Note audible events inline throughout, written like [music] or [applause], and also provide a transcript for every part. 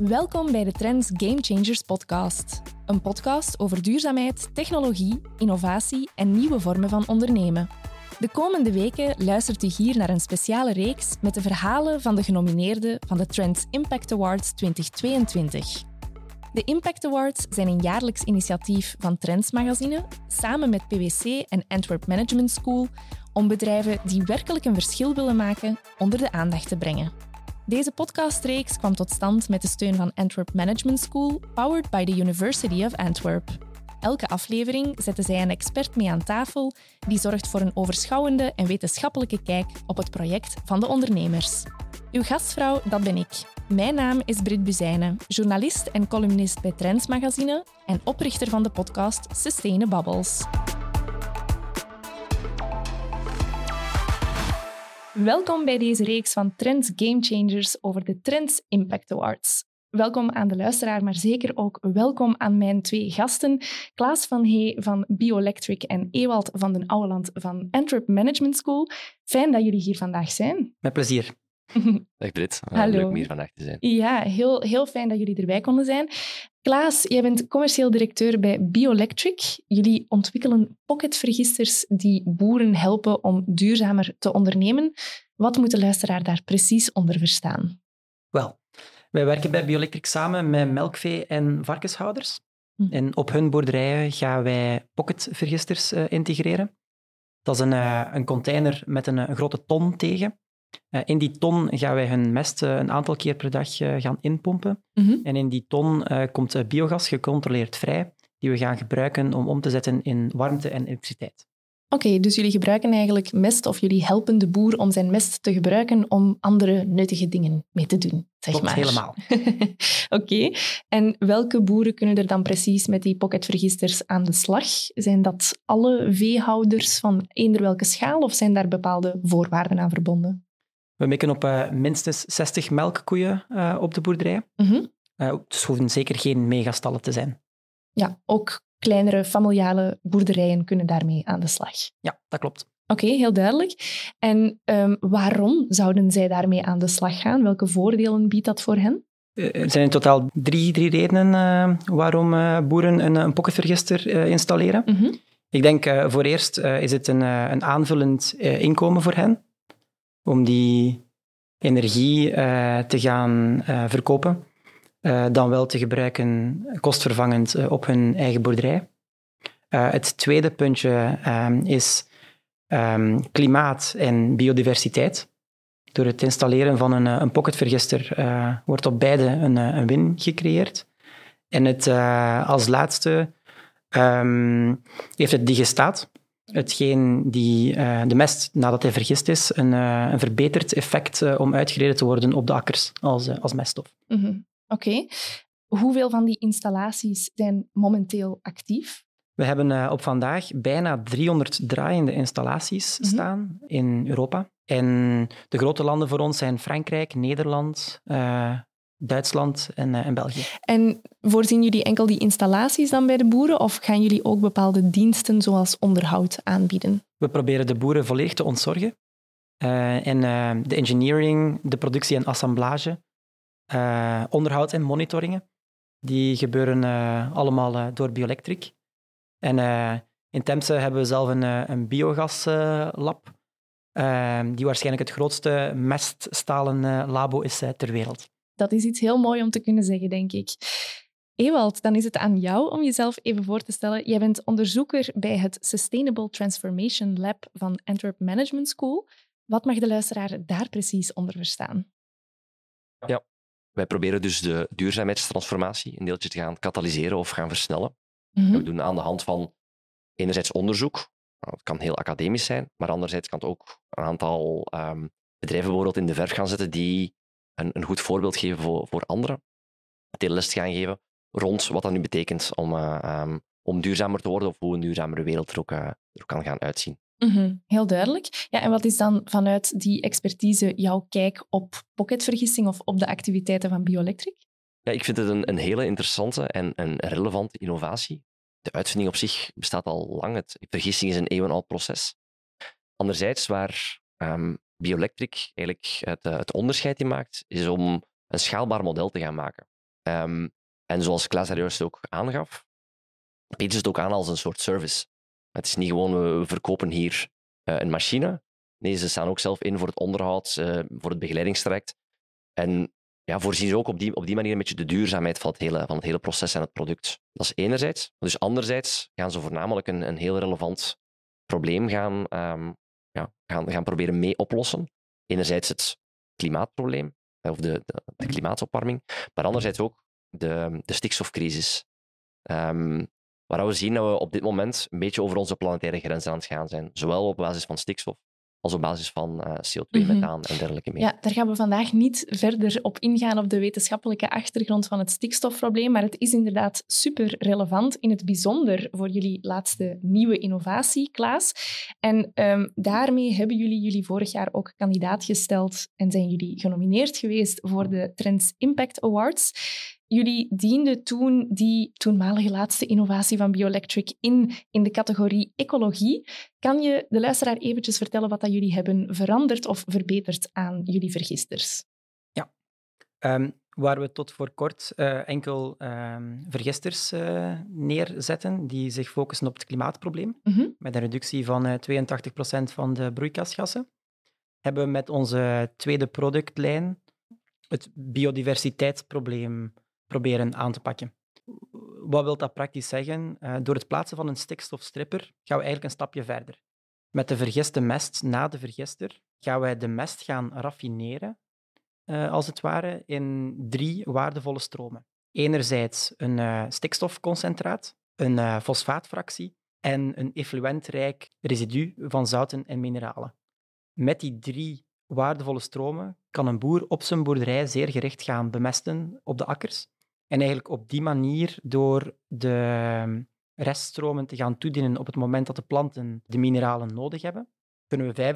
Welkom bij de Trends Game Changers podcast. Een podcast over duurzaamheid, technologie, innovatie en nieuwe vormen van ondernemen. De komende weken luistert u hier naar een speciale reeks met de verhalen van de genomineerden van de Trends Impact Awards 2022. De Impact Awards zijn een jaarlijks initiatief van Trends Magazine samen met PwC en Antwerp Management School om bedrijven die werkelijk een verschil willen maken onder de aandacht te brengen. Deze podcastreeks kwam tot stand met de steun van Antwerp Management School, powered by the University of Antwerp. Elke aflevering zetten zij een expert mee aan tafel die zorgt voor een overschouwende en wetenschappelijke kijk op het project van de ondernemers. Uw gastvrouw, dat ben ik. Mijn naam is Brit Buzijnen, journalist en columnist bij Trends Magazine en oprichter van de podcast Sustainable Bubbles. Welkom bij deze reeks van Trends Game Changers over de Trends Impact Awards. Welkom aan de luisteraar, maar zeker ook welkom aan mijn twee gasten. Klaas van Hey van Bioelectric en Ewald van den Ouweland van Antwerp Management School. Fijn dat jullie hier vandaag zijn. Met plezier. [laughs] Dag Brit, Hallo. leuk om hier vandaag te zijn. Ja, heel, heel fijn dat jullie erbij konden zijn. Klaas, jij bent commercieel directeur bij Bioelectric. Jullie ontwikkelen pocketvergisters die boeren helpen om duurzamer te ondernemen. Wat moet de luisteraar daar precies onder verstaan? Wel, wij werken bij Bioelectric samen met melkvee- en varkenshouders. Hm. En op hun boerderijen gaan wij pocketvergisters eh, integreren. Dat is een, eh, een container met een, een grote ton tegen. Eh, in die ton gaan wij hun mest eh, een aantal keer per dag eh, gaan inpompen. Mhm. En in die ton komt biogas gecontroleerd vrij, die we gaan gebruiken om om te zetten in warmte en elektriciteit. Oké, dus jullie gebruiken eigenlijk mest of jullie helpen de boer om zijn mest te gebruiken om andere nuttige dingen mee te doen, zeg Klopt, maar. helemaal. [laughs] Oké, en welke boeren kunnen er dan precies met die pocketvergisters aan de slag? Zijn dat alle veehouders van eender welke schaal of zijn daar bepaalde voorwaarden aan verbonden? We mikken op eh, minstens 60 melkkoeien eh, op de boerderij. Mhm. Eh, dus het hoeven zeker geen megastallen te zijn. Ja, ook kleinere familiale boerderijen kunnen daarmee aan de slag. Ja, dat klopt. Oké, heel duidelijk. En ehm, waarom zouden zij daarmee aan de slag gaan? Welke voordelen biedt dat voor hen? Eh, Er zijn in totaal drie, drie redenen waarom boeren een, een pocketvergister eh, installeren. Mhm. Ik denk voor eerst is het een, een aanvullend inkomen voor hen, om die energie eh, te gaan eh, verkopen, eh, dan wel te gebruiken kostvervangend op hun eigen boerderij. Het tweede puntje ehm, is ehm, klimaat en biodiversiteit. Door het installeren van een, een pocketvergister wordt op beide een, een win gecreëerd. En het, als laatste ehm, heeft het digestaat, hetgeen die, eh, de mest, nadat hij vergist is, een, eh, een verbeterd effect eh, om uitgereden te worden op de akkers als, als meststof. Mhm. Oké. Hoeveel van die installaties zijn momenteel actief? We hebben op vandaag bijna 300 draaiende installaties Mhm. staan in Europa. En de grote landen voor ons zijn Frankrijk, Nederland, Duitsland en, eh, en België. En voorzien jullie enkel die installaties dan bij de boeren of gaan jullie ook bepaalde diensten zoals onderhoud aanbieden? We proberen de boeren volledig te ontzorgen. Eh, en eh, de engineering, de productie en assemblage, onderhoud en monitoringen, die gebeuren allemaal door Bioelectric. En in Temse hebben we zelf een, een biogaslab, die waarschijnlijk het grootste meststalen labo is ter wereld. Dat is iets heel mooi om te kunnen zeggen, denk ik. Ewald, dan is het aan jou om jezelf even voor te stellen. Jij bent onderzoeker bij het Sustainable Transformation Lab van Antwerp Management School. Wat mag de luisteraar daar precies onder verstaan? Wij proberen dus de duurzaamheidstransformatie een deeltje te gaan katalyseren of gaan versnellen. Mhm. We doen aan de hand van enerzijds onderzoek, het kan heel academisch zijn, maar anderzijds kan het ook een aantal ehm, bedrijven bijvoorbeeld in de verf gaan zetten die een, een goed voorbeeld geven voor, voor anderen. Les gaan geven rond wat dat nu betekent om, eh, ehm, om duurzamer te worden of hoe een duurzamere wereld er ook, eh, er ook kan gaan uitzien. Mhm, Heel duidelijk. Ja, en wat is dan vanuit die expertise jouw kijk op pocketvergissing of op de activiteiten van Bioelectric? Ja, ik vind het een, een hele interessante en een relevante innovatie. De uitvinding op zich bestaat al lang. Het, vergissing is een eeuwenoud proces. Anderzijds, waar ehm, Bioelectric eigenlijk het, eh, het onderscheid in maakt, is om een schaalbaar model te gaan maken. Ehm, en zoals Klaas daar juist ook aangaf, biedt ze het ook aan als een soort service. Het is niet gewoon, we verkopen hier uh, een machine. Nee, ze staan ook zelf in voor het onderhoud, uh, voor het begeleidingstraject. En ja, voorzien ze ook op die, op die manier een beetje de duurzaamheid van het, hele, van het hele proces en het product. Dat is enerzijds. Dus anderzijds gaan ze voornamelijk een, een heel relevant probleem gaan, ja, gaan, gaan proberen mee oplossen. Enerzijds het klimaatprobleem, of de, de, de klimaatopwarming, maar anderzijds ook de, de stikstofcrisis. Um, waar we zien dat we op dit moment een beetje over onze planetaire grenzen aan het gaan zijn. Zowel op basis van stikstof als op basis van uh, CO2, mm methaan en dergelijke meer. Ja, daar gaan we vandaag niet verder op ingaan op de wetenschappelijke achtergrond van het stikstofprobleem, maar het is inderdaad super relevant, in het bijzonder voor jullie laatste nieuwe innovatie, Klaas. En um, daarmee hebben jullie jullie vorig jaar ook kandidaat gesteld en zijn jullie genomineerd geweest voor de Trends Impact Awards. Jullie dienden toen die toenmalige laatste innovatie van Bioelectric in in de categorie ecologie. Kan je de luisteraar eventjes vertellen wat dat jullie hebben veranderd of verbeterd aan jullie vergisters? Ja, um, waar we tot voor kort uh, enkel um, vergisters uh, neerzetten die zich focussen op het klimaatprobleem, mm -hmm. met een reductie van uh, eh, 82% van de broeikasgassen, hebben we met onze tweede productlijn het biodiversiteitsprobleem proberen aan te pakken. Wat wil dat praktisch zeggen? Uh, door het plaatsen van een stikstofstripper gaan we eigenlijk een stapje verder. Met de vergiste mest na de vergister gaan wij de mest gaan raffineren, uh, als het ware, in drie waardevolle stromen. Enerzijds een uh, stikstofconcentraat, een fosfaatfractie en een effluentrijk residu van zouten en mineralen. Met die drie waardevolle stromen kan een boer op zijn boerderij zeer gericht gaan bemesten op de akkers en eigenlijk op die manier, door de ehm, reststromen te gaan toedienen op het moment dat de planten de mineralen nodig hebben, kunnen we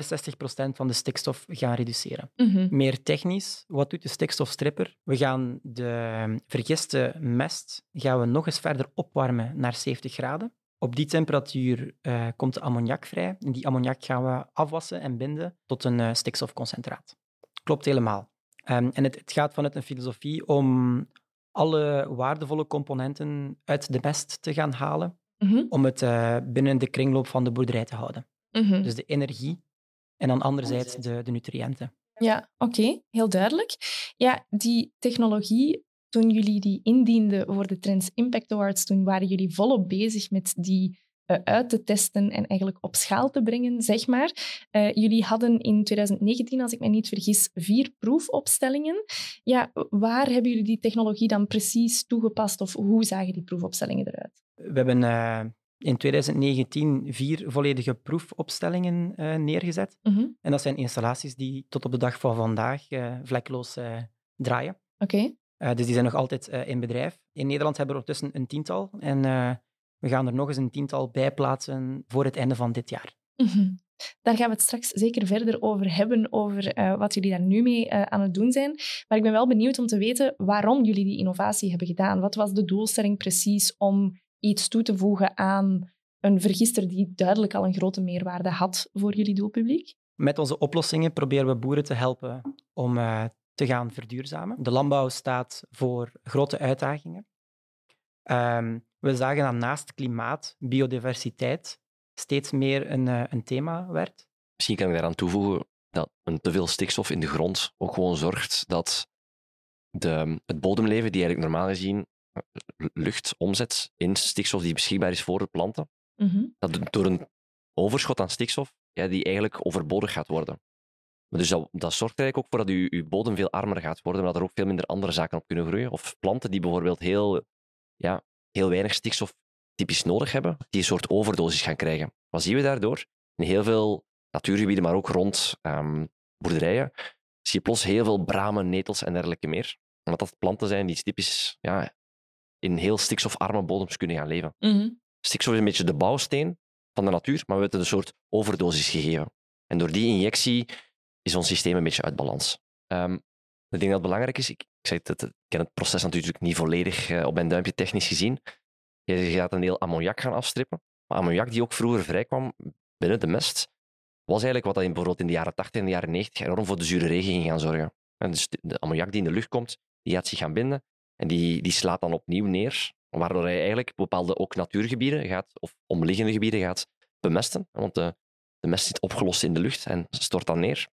65% van de stikstof gaan reduceren. Mhm. Meer technisch, wat doet de stikstofstripper? We gaan de ehm, vergiste mest gaan we nog eens verder opwarmen naar 70 graden. Op die temperatuur uh, komt de ammoniak vrij. En die ammoniak gaan we afwassen en binden tot een uh, stikstofconcentraat. Klopt helemaal. Um, en het, het, gaat vanuit een filosofie om alle waardevolle componenten uit de mest te gaan halen, mm-hmm. om het uh, binnen de kringloop van de boerderij te houden. Mm-hmm. Dus de energie en dan anderzijds de, de nutriënten. Ja, oké, okay. heel duidelijk. Ja, die technologie, toen jullie die indienden voor de Trends Impact Awards, toen waren jullie volop bezig met die uit te testen en eigenlijk op schaal te brengen, zeg maar. Uh, jullie hadden in 2019, als ik me niet vergis, vier proefopstellingen. Ja, waar hebben jullie die technologie dan precies toegepast of hoe zagen die proefopstellingen eruit? We hebben uh, in 2019 vier volledige proefopstellingen neergezet. Mm-hmm. En dat zijn installaties die tot op de dag van vandaag vlekloos draaien. Oké. Okay. dus die zijn nog altijd in bedrijf. In Nederland hebben we ondertussen een tiental. En we gaan er nog eens een tiental bij plaatsen voor het einde van dit jaar. Mm-hmm. Daar gaan we het straks zeker verder over hebben, over uh, wat jullie daar nu mee uh, aan het doen zijn. Maar ik ben wel benieuwd om te weten waarom jullie die innovatie hebben gedaan. Wat was de doelstelling precies om iets toe te voegen aan een vergister die duidelijk al een grote meerwaarde had voor jullie doelpubliek? Met onze oplossingen proberen we boeren te helpen om uh, te gaan verduurzamen. De landbouw staat voor grote uitdagingen. Um, we zagen dat naast klimaat, biodiversiteit steeds meer een, uh, een thema werd. Misschien kan ik daaraan toevoegen dat een te veel stikstof in de grond ook gewoon zorgt dat de, het bodemleven, die eigenlijk normaal gezien eh, lucht omzet in stikstof die beschikbaar is voor de planten, mm-hmm. dat door een overschot aan stikstof, ja, die eigenlijk overbodig gaat worden. Dus dat, dat zorgt er eigenlijk ook voor dat je, je bodem veel armer gaat worden, maar dat er ook veel minder andere zaken op kunnen groeien. Of planten die bijvoorbeeld heel ja, heel weinig stikstof typisch nodig hebben, die een soort overdosis gaan krijgen. Wat zien we daardoor? In heel veel natuurgebieden, maar ook rond um, boerderijen, zie je plots heel veel bramen, netels en dergelijke meer. Omdat dat planten zijn die typisch ja, in heel stikstofarme bodems kunnen gaan leven. Mm-hmm. Stikstof is een beetje de bouwsteen van de natuur, maar we hebben het een soort overdosis gegeven. En door die injectie is ons systeem een beetje uit balans. Um, ik denk dat het belangrijk is, ik, ik, ik ken het proces natuurlijk niet volledig uh, op mijn duimpje technisch gezien. Je gaat een deel ammoniak gaan afstrippen. Maar ammoniak die ook vroeger vrijkwam binnen de mest, was eigenlijk wat dat in, bijvoorbeeld in de jaren 80 en de jaren 90 enorm voor de zure regen ging gaan zorgen. En dus de, de ammoniak die in de lucht komt, die gaat zich gaan binden En die, die slaat dan opnieuw neer, waardoor hij eigenlijk bepaalde ook natuurgebieden gaat, of omliggende gebieden gaat bemesten. Want de, de mest zit opgelost in de lucht en stort dan neer.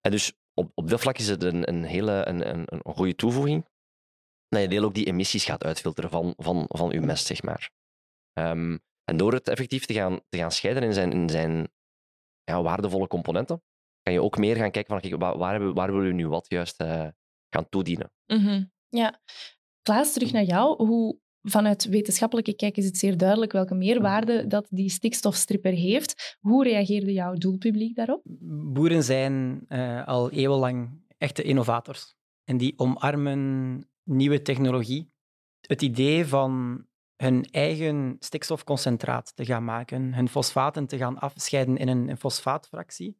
En dus op, op dat vlak is het een, een hele een, een, een goede toevoeging. Dat je deel ook die emissies gaat uitfilteren van, van, van uw mest, zeg maar. Ehm, en door het effectief te gaan, te gaan scheiden in zijn, in zijn ja, waardevolle componenten, kan je ook meer gaan kijken van kijk, waar, waar, waar willen we nu wat juist uh, gaan toedienen. Mm Ja. Klaas, terug naar jou. Hoe, vanuit wetenschappelijke kijk is het zeer duidelijk welke meerwaarde dat die stikstofstripper heeft. Hoe reageerde jouw doelpubliek daarop? Boeren zijn uh, al eeuwenlang echte innovators. En die omarmen nieuwe technologie. Het idee van hun eigen stikstofconcentraat te gaan maken, hun fosfaten te gaan afscheiden in een, een fosfaatfractie,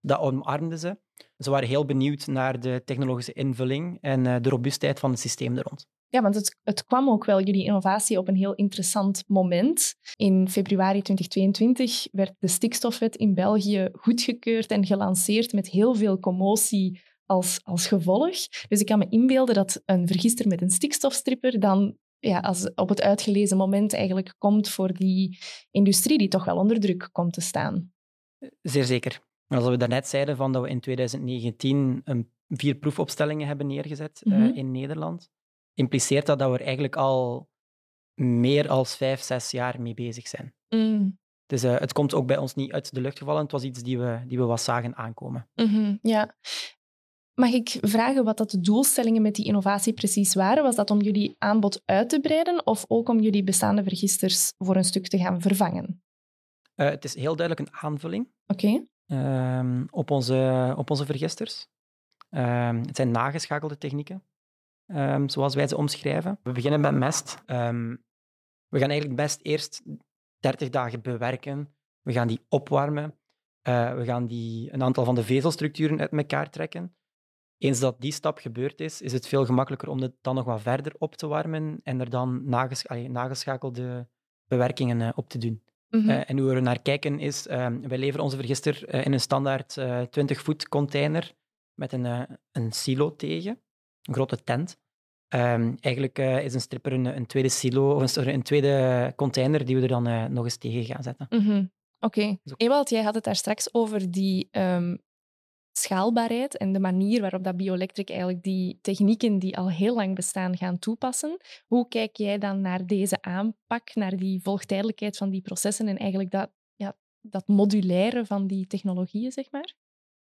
dat omarmden ze. Ze waren heel benieuwd naar de technologische invulling en uh, de robuustheid van het systeem er rond. Ja, want het, het kwam ook wel, jullie innovatie, op een heel interessant moment. In februari 2022 werd de stikstofwet in België goedgekeurd en gelanceerd met heel veel commotie als, als gevolg. Dus ik kan me inbeelden dat een vergister met een stikstofstripper dan ja, als op het uitgelezen moment eigenlijk komt voor die industrie die toch wel onder druk komt te staan. Zeer zeker. Als we daarnet zeiden van dat we in 2019 een, vier proefopstellingen hebben neergezet mm in Nederland, impliceert dat dat we er eigenlijk al meer dan vijf, zes jaar mee bezig zijn. Mm. Dus uh, het komt ook bij ons niet uit de lucht gevallen. Het was iets die we, die we wat zagen aankomen. Mm -hmm, ja. Mag ik vragen wat dat de doelstellingen met die innovatie precies waren? Was dat om jullie aanbod uit te breiden of ook om jullie bestaande vergisters voor een stuk te gaan vervangen? Uh, het is heel duidelijk een aanvulling okay. uh, op, onze, op onze vergisters. Uh, het zijn nageschakelde technieken, ehm, zoals wij ze omschrijven. We beginnen met mest. Ehm, we gaan eigenlijk best eerst 30 dagen bewerken. We gaan die opwarmen. Eh, we gaan die, een aantal van de vezelstructuren uit elkaar trekken. Eens dat die stap gebeurd is, is het veel gemakkelijker om het dan nog wat verder op te warmen en er dan nages nageschakelde bewerkingen uh, op te doen. Mm -hmm. uh, en hoe we er naar kijken is, uh, wij leveren onze vergister in een standaard 20-voet container met een, een silo tegen, een grote tent. Ehm, eigenlijk is een stripper een, een, tweede silo, of een, een, tweede container die we er dan nog eens tegen gaan zetten. Mm -hmm. Oké. Okay. Ewald, jij had het daar straks over die um, schaalbaarheid en de manier waarop dat Bioelectric eigenlijk die technieken die al heel lang bestaan gaan toepassen. Hoe kijk jij dan naar deze aanpak, naar die volgtijdelijkheid van die processen en eigenlijk dat, ja, dat modulaire van die technologieën, zeg maar?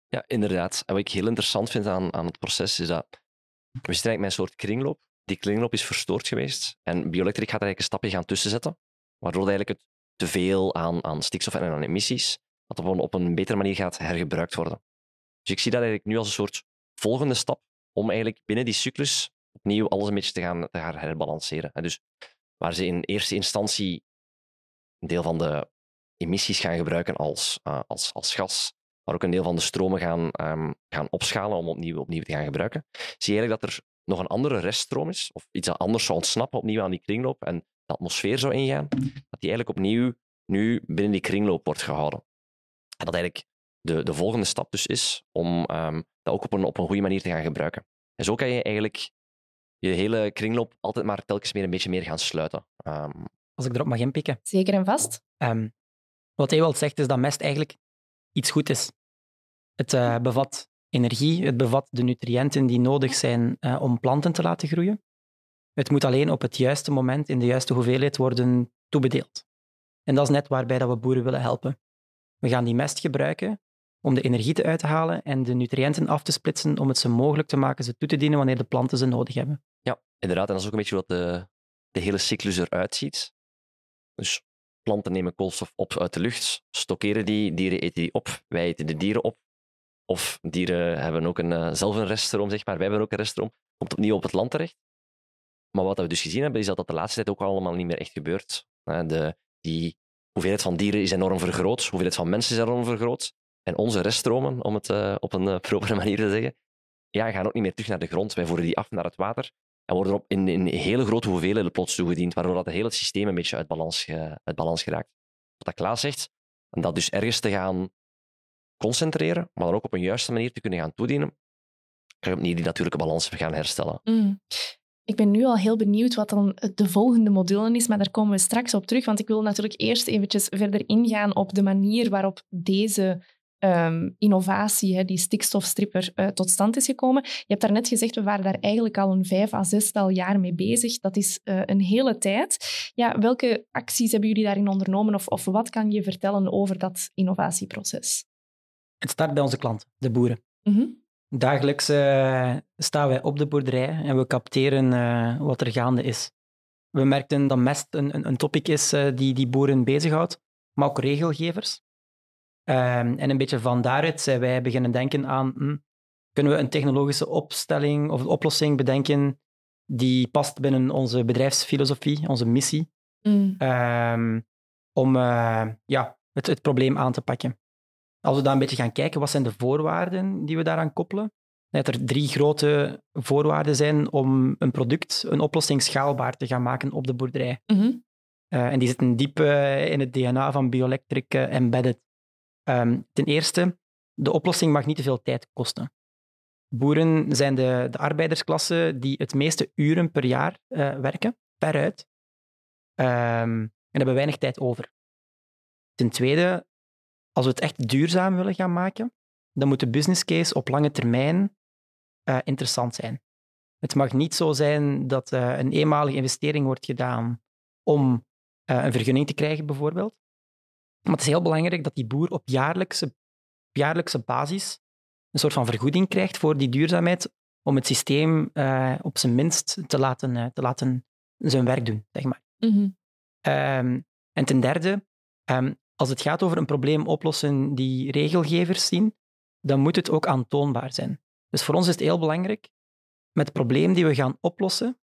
Ja, inderdaad. En wat ik heel interessant vind aan, aan het proces is dat we zitten eigenlijk met een soort kringloop. Die kringloop is verstoord geweest en Bioelectric gaat er eigenlijk een stapje gaan tussenzetten, waardoor eigenlijk het te veel aan, aan stikstof en aan emissies dat op een, op een betere manier gaat hergebruikt worden. Dus ik zie dat eigenlijk nu als een soort volgende stap om eigenlijk binnen die cyclus opnieuw alles een beetje te gaan, te gaan herbalanceren. En dus waar ze in eerste instantie een deel van de emissies gaan gebruiken als, uh, als, als gas, maar ook een deel van de stromen gaan, um, gaan opschalen om opnieuw, opnieuw te gaan gebruiken, zie je eigenlijk dat er nog een andere reststroom is, of iets dat anders zou ontsnappen opnieuw aan die kringloop en de atmosfeer zou ingaan, dat die eigenlijk opnieuw nu binnen die kringloop wordt gehouden. En dat eigenlijk de, de volgende stap dus is om um, dat ook op een, op een goede manier te gaan gebruiken. En zo kan je eigenlijk je hele kringloop altijd maar telkens meer een beetje meer gaan sluiten. Um, Als ik erop mag inpikken. Zeker en vast. Um, wat hij wel zegt is dat mest eigenlijk iets goed is. Het uh, bevat energie, het bevat de nutriënten die nodig zijn uh, om planten te laten groeien. Het moet alleen op het juiste moment in de juiste hoeveelheid worden toebedeeld. En dat is net waarbij dat we boeren willen helpen. We gaan die mest gebruiken om de energie uit te halen en de nutriënten af te splitsen om het zo mogelijk te maken ze toe te dienen wanneer de planten ze nodig hebben. Ja, inderdaad. En dat is ook een beetje wat de, de hele cyclus eruit ziet. Dus planten nemen koolstof op uit de lucht, stockeren die, dieren eten die op, wij eten de dieren op. Of dieren hebben ook een, uh, zelf een reststroom, zeg maar. Wij hebben ook een reststroom. Komt opnieuw op het land terecht. Maar wat we dus gezien hebben, is dat dat de laatste tijd ook allemaal niet meer echt gebeurt. De, die hoeveelheid van dieren is enorm vergroot, hoeveelheid van mensen is enorm vergroot. En onze reststromen, om het uh, op een uh, [laughs] propere manier te zeggen, ja, gaan ook niet meer terug naar de grond. Wij voeren die af naar het water en worden op in, in hele grote hoeveelheden plots toegediend, waardoor dat het hele systeem een beetje uit balans, uit balans geraakt. Wat dat Klaas zegt, en dat dus ergens te gaan concentreren, maar dan ook op een juiste manier te kunnen gaan toedienen, kan je opnieuw die natuurlijke balans gaan herstellen. Mm. Ik ben nu al heel benieuwd wat dan de volgende module is, maar daar komen we straks op terug. Want ik wil natuurlijk eerst eventjes verder ingaan op de manier waarop deze Ehm, innovatie, hè, die stikstofstripper, uh, tot stand is gekomen. Je hebt daarnet gezegd, we waren daar eigenlijk al een vijf à zestal jaar mee bezig. Dat is uh, een hele tijd. Ja, welke acties hebben jullie daarin ondernomen of, of wat kan je vertellen over dat innovatieproces? Het start bij onze klanten, de boeren. Mm Dagelijks uh, staan wij op de boerderij en we capteren wat er gaande is. We merkten dat mest een, een, een topic is die die boeren bezighoudt, maar ook regelgevers. Um, en een beetje van daaruit zijn wij beginnen denken aan, hm, kunnen we een technologische opstelling of oplossing bedenken die past binnen onze bedrijfsfilosofie, onze missie, mm. um, om uh, ja, het, het probleem aan te pakken. Als we dan een beetje gaan kijken, wat zijn de voorwaarden die we daaraan koppelen? Dat er drie grote voorwaarden zijn om een product, een oplossing schaalbaar te gaan maken op de boerderij. Mm -hmm. uh, en die zitten diep uh, in het DNA van Bioelectric embedded. Um, ten eerste, de oplossing mag niet te veel tijd kosten. Boeren zijn de, de arbeidersklasse die het meeste uren per jaar uh, werken, veruit. Um, en hebben weinig tijd over. Ten tweede, als we het echt duurzaam willen gaan maken, dan moet de business case op lange termijn uh, interessant zijn. Het mag niet zo zijn dat uh, een eenmalige investering wordt gedaan om een vergunning te krijgen, bijvoorbeeld. Maar het is heel belangrijk dat die boer op jaarlijkse, op jaarlijkse basis een soort van vergoeding krijgt voor die duurzaamheid om het systeem uh, op zijn minst te laten, uh, te laten zijn werk doen, zeg maar. Mm -hmm. um, en ten derde, um, als het gaat over een probleem oplossen die regelgevers zien, dan moet het ook aantoonbaar zijn. Dus voor ons is het heel belangrijk, met het probleem die we gaan oplossen,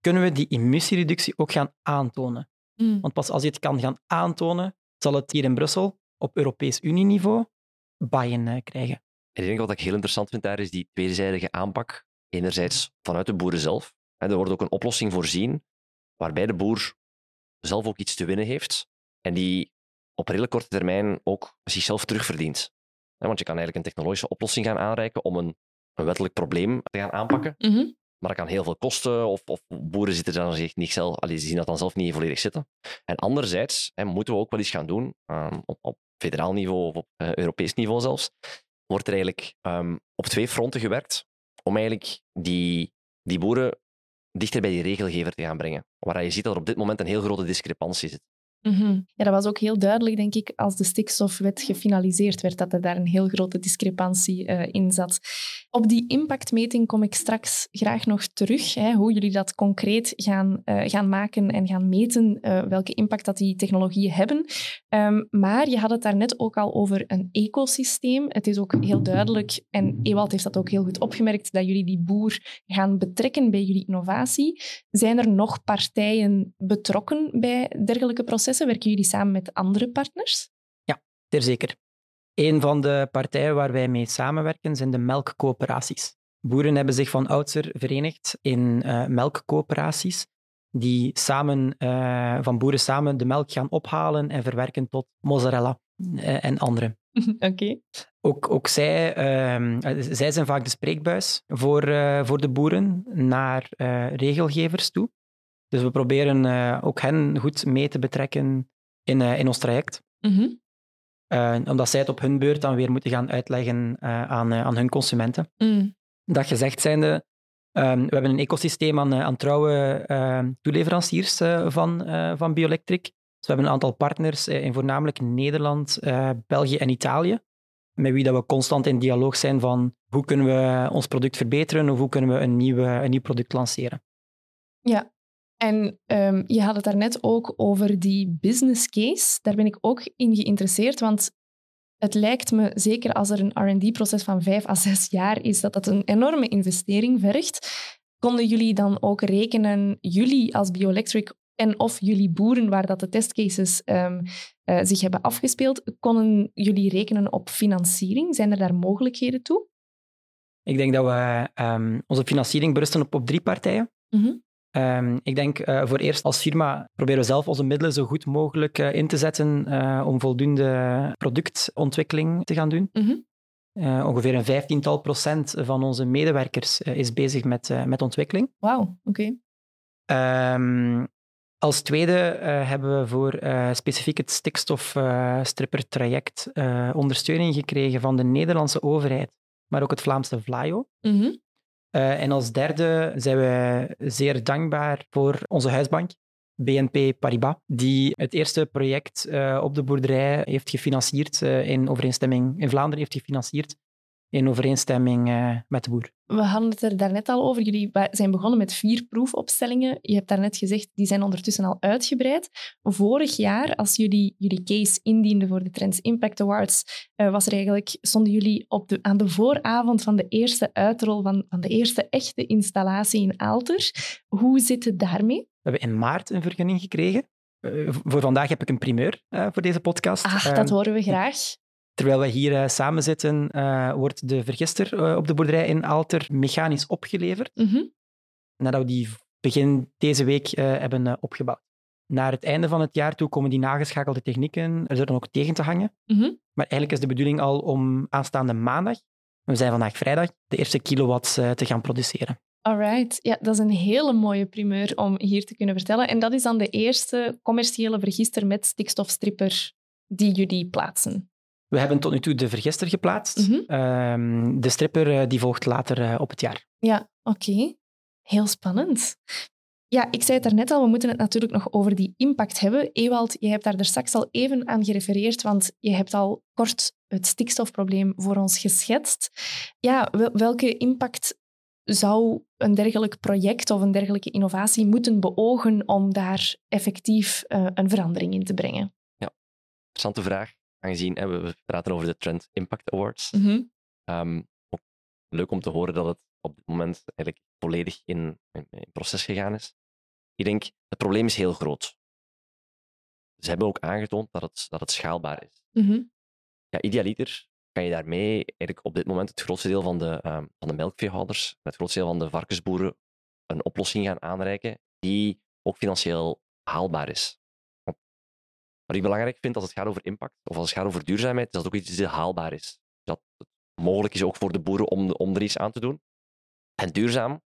kunnen we die emissiereductie ook gaan aantonen. Mm. Want pas als je het kan gaan aantonen, zal het hier in Brussel op Europees Unieniveau buy-in uh, krijgen. ik denk wat ik heel interessant vind daar is die tweezijdige aanpak. Enerzijds vanuit de boeren zelf. En er wordt ook een oplossing voorzien waarbij de boer zelf ook iets te winnen heeft en die op redelijk korte termijn ook zichzelf terugverdient. Want je kan eigenlijk een technologische oplossing gaan aanreiken om een, een wettelijk probleem te gaan aanpakken. Mm -hmm. Maar dat kan heel veel kosten, of, of boeren zitten dan zich niet zelf, allee, ze zien dat dan zelf niet volledig zitten. En anderzijds hè, moeten we ook wel iets gaan doen, um, op, op, federaal niveau of op uh, Europees niveau zelfs, wordt er eigenlijk um, op twee fronten gewerkt om eigenlijk die, die boeren dichter bij die regelgever te gaan brengen. Waar je ziet dat er op dit moment een heel grote discrepantie zit. -hmm. Ja, dat was ook heel duidelijk, denk ik, als de stikstofwet gefinaliseerd werd, dat er daar een heel grote discrepantie uh, in zat. Op die impactmeting kom ik straks graag nog terug, hè, hoe jullie dat concreet gaan, uh, gaan maken en gaan meten, uh, welke impact dat die technologieën hebben. Um, maar je had het daarnet ook al over een ecosysteem. Het is ook heel duidelijk, en Ewald heeft dat ook heel goed opgemerkt, dat jullie die boer gaan betrekken bij jullie innovatie. Zijn er nog partijen betrokken bij dergelijke processen? Werken jullie samen met andere partners? Ja, zeker. Een van de partijen waar wij mee samenwerken zijn de melkcoöperaties. Boeren hebben zich van oudsher verenigd in uh, melkcoöperaties die samen, uh, van boeren samen de melk gaan ophalen en verwerken tot mozzarella uh, en andere. [laughs] Oké. Okay. Ook, ook zij, zij zijn vaak de spreekbuis voor, voor de boeren naar regelgevers toe. Dus we proberen uh, ook hen goed mee te betrekken in, uh, in ons traject. Mm -hmm. uh, omdat zij het op hun beurt dan weer moeten gaan uitleggen aan, aan hun consumenten. Mm. Dat gezegd zijnde, um, we hebben een ecosysteem aan, aan trouwe toeleveranciers van, van Bioelectric. Dus we hebben een aantal partners in voornamelijk Nederland, België en Italië, met wie dat we constant in dialoog zijn van hoe kunnen we ons product verbeteren of hoe kunnen we een, nieuwe, een nieuw product lanceren. Ja, en um, je had het daarnet ook over die business case. Daar ben ik ook in geïnteresseerd, want het lijkt me, zeker als er een R&D-proces van vijf à zes jaar is, dat dat een enorme investering vergt. Konden jullie dan ook rekenen, jullie als Bioelectric en of jullie boeren, waar dat de testcases um, uh, zich hebben afgespeeld, konden jullie rekenen op financiering? Zijn er daar mogelijkheden toe? Ik denk dat we um, onze financiering berusten op, op drie partijen. Mm -hmm. Um, ik denk uh, voor eerst als firma proberen we zelf onze middelen zo goed mogelijk uh, in te zetten uh, om voldoende productontwikkeling te gaan doen. Mm -hmm. Uh, ongeveer een vijftiental procent van onze medewerkers is bezig met, met ontwikkeling. Wauw, oké. Okay. Um, als tweede hebben we voor specifiek het stikstofstripper-traject ondersteuning gekregen van de Nederlandse overheid, maar ook het Vlaamse VLAIO. Mm -hmm. En als derde zijn we zeer dankbaar voor onze huisbank, BNP Paribas, die het eerste project uh, op de boerderij heeft gefinancierd uh, in overeenstemming, in Vlaanderen heeft gefinancierd in overeenstemming uh, met de boer. We hadden het er daarnet al over. Jullie zijn begonnen met vier proefopstellingen. Je hebt daarnet gezegd, die zijn ondertussen al uitgebreid. Vorig jaar, als jullie jullie case indienden voor de Trends Impact Awards, was er eigenlijk, stonden jullie op de, aan de vooravond van de eerste uitrol van, van de eerste echte installatie in Aalter. Hoe zit het daarmee? We hebben in maart een vergunning gekregen. Uh, voor vandaag heb ik een primeur uh, voor deze podcast. Ach, dat horen we graag. Terwijl we hier uh, samen zitten, wordt de vergister op de boerderij in Alter mechanisch opgeleverd. Mm -hmm. Nadat we die begin deze week hebben opgebouwd. Naar het einde van het jaar toe komen die nageschakelde technieken er dan ook tegen te hangen. Mm -hmm. Maar eigenlijk is de bedoeling al om aanstaande maandag, we zijn vandaag vrijdag, de eerste kilowatts te gaan produceren. Alright, ja, dat is een hele mooie primeur om hier te kunnen vertellen. En dat is dan de eerste commerciële vergister met stikstofstripper die jullie plaatsen. We hebben tot nu toe de vergister geplaatst. Mm -hmm. de stripper eh, die volgt later uh, op het jaar. Ja, oké. Okay. Heel spannend. Ja, ik zei het daarnet al, we moeten het natuurlijk nog over die impact hebben. Ewald, je hebt daar er straks al even aan gerefereerd, want je hebt al kort het stikstofprobleem voor ons geschetst. Ja, welke impact zou een dergelijk project of een dergelijke innovatie moeten beogen om daar effectief uh, een verandering in te brengen? Ja, interessante vraag. Aangezien hè, we praten over de Trend Impact Awards. Mm -hmm. um, leuk om te horen dat het op dit moment eigenlijk volledig in, in, in proces gegaan is. Ik denk, het probleem is heel groot. Ze hebben ook aangetoond dat het, dat het schaalbaar is. Mm -hmm. Ja, idealiter kan je daarmee eigenlijk op dit moment het grootste deel van de, uh, van de melkveehouders, het grootste deel van de varkensboeren, een oplossing gaan aanreiken die ook financieel haalbaar is. Wat ik belangrijk vind als het gaat over impact, of als het gaat over duurzaamheid, is dat het ook iets die haalbaar is. Dat het mogelijk is ook voor de boeren om, om er iets aan te doen. En duurzaam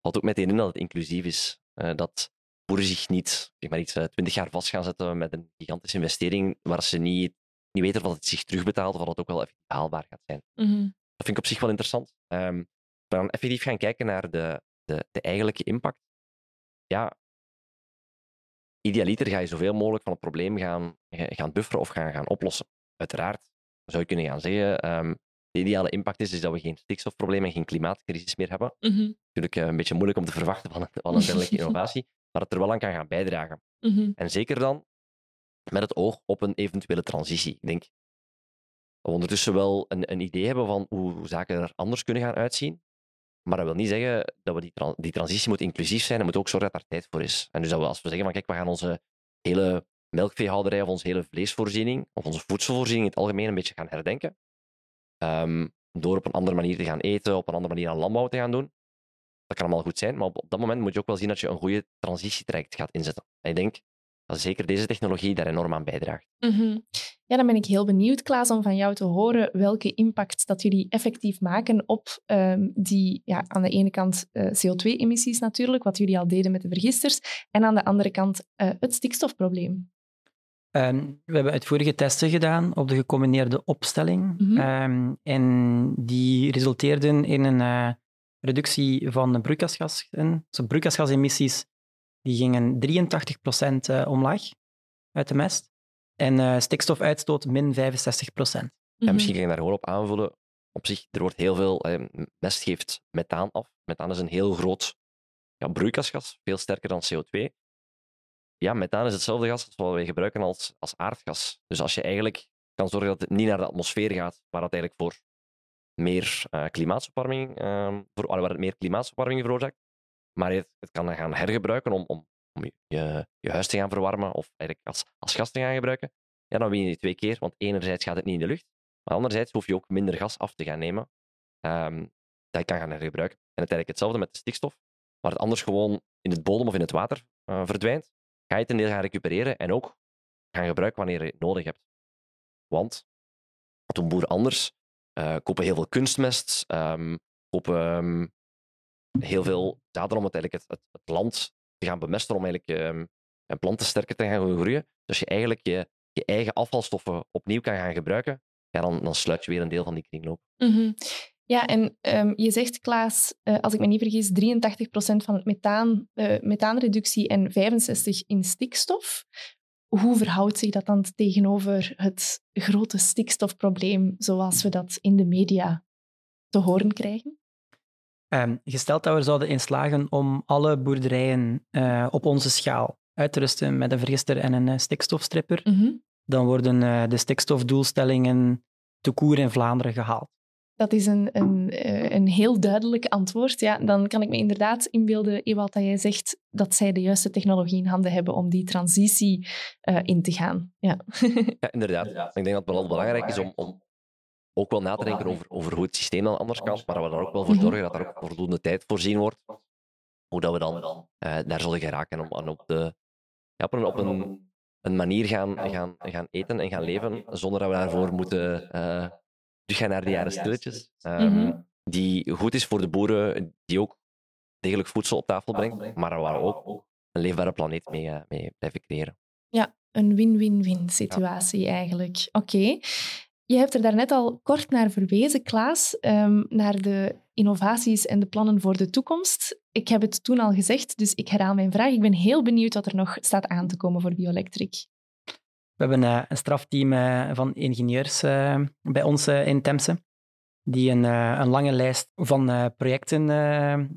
houdt ook meteen in dat het inclusief is. Uh, dat boeren zich niet zeg maar iets, uh, twintig jaar vast gaan zetten met een gigantische investering waar ze niet niet weten of het zich terugbetaalt of dat het ook wel effectief haalbaar gaat zijn. Mm-hmm. Dat vind ik op zich wel interessant. Um, we gaan effectief gaan kijken naar de, de, de eigenlijke impact. Ja, idealiter ga je zoveel mogelijk van het probleem gaan, gaan bufferen of gaan, gaan oplossen. Uiteraard zou je kunnen gaan zeggen, um, de ideale impact is, is dat we geen stikstofprobleem en geen klimaatcrisis meer hebben. Mm-hmm. Natuurlijk uh, een beetje moeilijk om te verwachten van een, van een dergelijke [laughs] innovatie, maar het er wel aan kan gaan bijdragen. Mm-hmm. En zeker dan met het oog op een eventuele transitie. Ik denk dat we ondertussen wel een, een idee hebben van hoe zaken er anders kunnen gaan uitzien. Maar dat wil niet zeggen dat we die, die transitie moet inclusief zijn en moet ook zorgen dat daar tijd voor is. En dus dat we als we zeggen van kijk, we gaan onze hele melkveehouderij of onze hele vleesvoorziening of onze voedselvoorziening in het algemeen een beetje gaan herdenken. Um, door op een andere manier te gaan eten, op een andere manier aan landbouw te gaan doen. Dat kan allemaal goed zijn, maar op, dat moment moet je ook wel zien dat je een goede transitietraject gaat inzetten. En ik denk dat zeker deze technologie daar enorm aan bijdraagt. Mm. Ja, dan ben ik heel benieuwd, Klaas, om van jou te horen welke impact dat jullie effectief maken op um, die, ja, aan de ene kant uh, CO2-emissies natuurlijk, wat jullie al deden met de vergisters, en aan de andere kant uh, het stikstofprobleem. Um, we hebben uitvoerige testen gedaan op de gecombineerde opstelling. Mm -hmm. um, en die resulteerden in een uh, reductie van de. Dus broeikasgasemissies die gingen 83% uh, omlaag uit de mest. En uh, stikstofuitstoot min 65%. Mm -hmm. misschien kan je daar gewoon op aanvullen. Op zich, er wordt heel veel... Eh, mest geeft methaan af. Methaan is een heel groot ja, broeikasgas, veel sterker dan CO2. Ja, methaan is hetzelfde gas als wat wij gebruiken als, als aardgas. Dus als je eigenlijk kan zorgen dat het niet naar de atmosfeer gaat, waar het eigenlijk voor meer uh, klimaatopwarming, uh, voor, waar het meer klimaatopwarming veroorzaakt, maar het, het kan dan gaan hergebruiken om, om, om je, je huis te gaan verwarmen of eigenlijk als, als gas te gaan gebruiken, ja, dan win je die twee keer. Want enerzijds gaat het niet in de lucht, maar anderzijds hoef je ook minder gas af te gaan nemen um, dat je kan gaan hergebruiken. En uiteindelijk hetzelfde met de stikstof, waar het anders gewoon in het bodem of in het water uh, verdwijnt, ga je het een deel gaan recupereren en ook gaan gebruiken wanneer je het nodig hebt. Want wat doen boeren anders? uh, kopen heel veel kunstmest, um, kopen um, heel veel zaden om het, het, het, land te gaan bemesten, om eigenlijk um, planten sterker te gaan groeien. Dus je eigenlijk je, je eigen afvalstoffen opnieuw kan gaan gebruiken, ja, dan, dan sluit je weer een deel van die kringloop. -hmm. Ja, en um, je zegt, Klaas, uh, als ik me niet vergis, 83% van het methaan, uh, methaanreductie en 65% in stikstof. Hoe verhoudt zich dat dan tegenover het grote stikstofprobleem zoals we dat in de media te horen krijgen? Um, gesteld dat we zouden inslagen om alle boerderijen uh, op onze schaal uit te rusten met een vergister en een stikstofstripper, mm -hmm. dan worden de stikstofdoelstellingen te koer in Vlaanderen gehaald. Dat is een, een, een heel duidelijk antwoord. Ja, dan kan ik me inderdaad inbeelden, Ewald, dat jij zegt dat zij de juiste technologie in handen hebben om die transitie uh, in te gaan. Ja, [laughs] ja inderdaad. Ik denk dat het wel belangrijk is om, om ook wel na te denken over, over hoe het systeem dan anders kan, maar dat we er ook wel voor zorgen dat er ook voldoende tijd voorzien wordt, hoe dat we dan uh, daar zullen geraken om, op, de, ja, op, een, op een, een manier gaan, gaan, gaan eten en gaan leven, zonder dat we daarvoor moeten... Uh, teruggaan naar de jaren stilletjes. Um, mm -hmm. Die goed is voor de boeren, die ook degelijk voedsel op tafel brengt, maar waar we ook een leefbare planeet mee, mee blijven creëren. Ja, een win-win-win situatie ja. eigenlijk. Oké. Okay. Je hebt er daarnet al kort naar verwezen, Klaas, um, naar de innovaties en de plannen voor de toekomst. Ik heb het toen al gezegd, dus ik herhaal mijn vraag. Ik ben heel benieuwd wat er nog staat aan te komen voor Bioelectric. We hebben uh, een strafteam uh, van ingenieurs uh, bij ons in Temse, die een, een lange lijst van projecten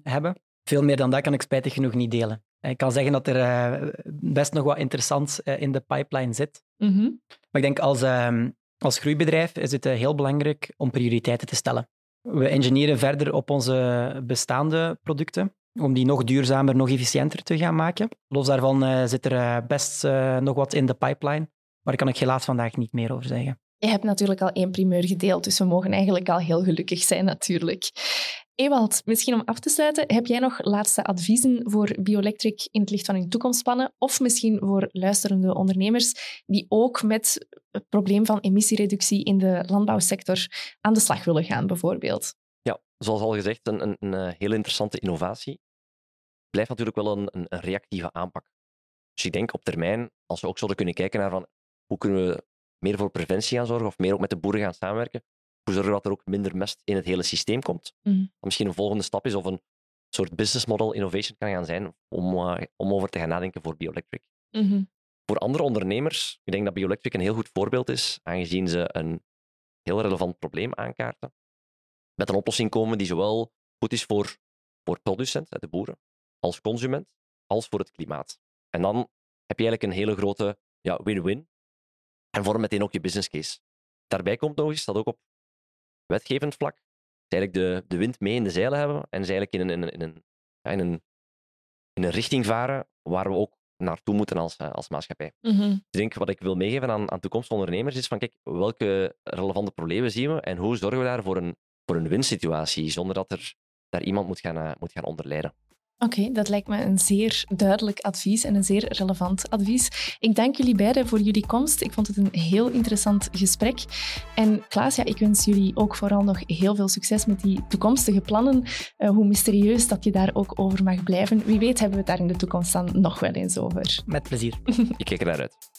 hebben. Veel meer dan dat kan ik spijtig genoeg niet delen. Ik kan zeggen dat er best nog wat interessants in de pipeline zit. Mm -hmm. Maar ik denk als, ehm, als groeibedrijf is het heel belangrijk om prioriteiten te stellen. We engineeren verder op onze bestaande producten om die nog duurzamer, nog efficiënter te gaan maken. Los daarvan zit er best nog wat in de pipeline. Maar daar kan ik helaas vandaag niet meer over zeggen. Je hebt natuurlijk al één primeur gedeeld, dus we mogen eigenlijk al heel gelukkig zijn natuurlijk. Ewald, misschien om af te sluiten, heb jij nog laatste adviezen voor Bioelectric in het licht van hun toekomstplannen? Of misschien voor luisterende ondernemers die ook met het probleem van emissiereductie in de landbouwsector aan de slag willen gaan, bijvoorbeeld? Ja, zoals al gezegd, een, een, een eh, heel interessante innovatie. Blijft natuurlijk wel een, een, een reactieve aanpak. Dus ik denk op termijn, als we ook zouden kunnen kijken naar van hoe kunnen we meer voor preventie gaan zorgen of meer ook met de boeren gaan samenwerken? Hoe zorgen dat er ook minder mest in het hele systeem komt? Mm. Misschien een volgende stap is of een soort business model innovation kan gaan zijn om, uh, om over te gaan nadenken voor Bioelectric. Mm -hmm. Voor andere ondernemers, ik denk dat Bioelectric een heel goed voorbeeld is, aangezien ze een heel relevant probleem aankaarten. Met een oplossing komen die zowel goed is voor, voor producent, de boeren, als consument, als voor het klimaat. En dan heb je eigenlijk een hele grote ja, win-win en vorm meteen ook je business case. Daarbij komt nog eens dat ook op wetgevend vlak eigenlijk de, de wind mee in de zeilen hebben en ze eigenlijk in een, in een, in een, in een, in een richting varen waar we ook naartoe moeten als, eh, als maatschappij. Mm -hmm. Ik denk wat ik wil meegeven aan, aan toekomstige ondernemers is van kijk, welke relevante problemen zien we en hoe zorgen we daar voor een, voor een winsituatie zonder dat er daar iemand moet gaan, uh, moet gaan onderlijden. Oké, okay, dat lijkt me een zeer duidelijk advies en een zeer relevant advies. Ik dank jullie beiden voor jullie komst. Ik vond het een heel interessant gesprek. En Klaas, ja, ik wens jullie ook vooral nog heel veel succes met die toekomstige plannen. Uh, hoe mysterieus dat je daar ook over mag blijven. Wie weet hebben we het daar in de toekomst dan nog wel eens over. Met plezier. [laughs] ik kijk er naar uit.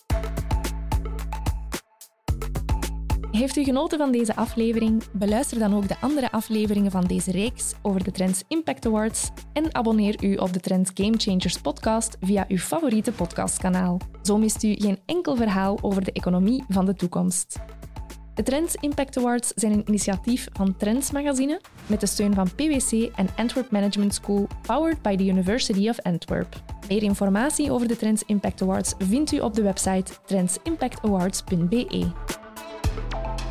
Heeft u genoten van deze aflevering? Beluister dan ook de andere afleveringen van deze reeks over de Trends Impact Awards en abonneer u op de Trends Game Changers podcast via uw favoriete podcastkanaal. Zo mist u geen enkel verhaal over de economie van de toekomst. De Trends Impact Awards zijn een initiatief van Trends Magazine met de steun van PwC en Antwerp Management School, powered by the University of Antwerp. Meer informatie over de Trends Impact Awards vindt u op de website trendsimpactawards.be. Facebook.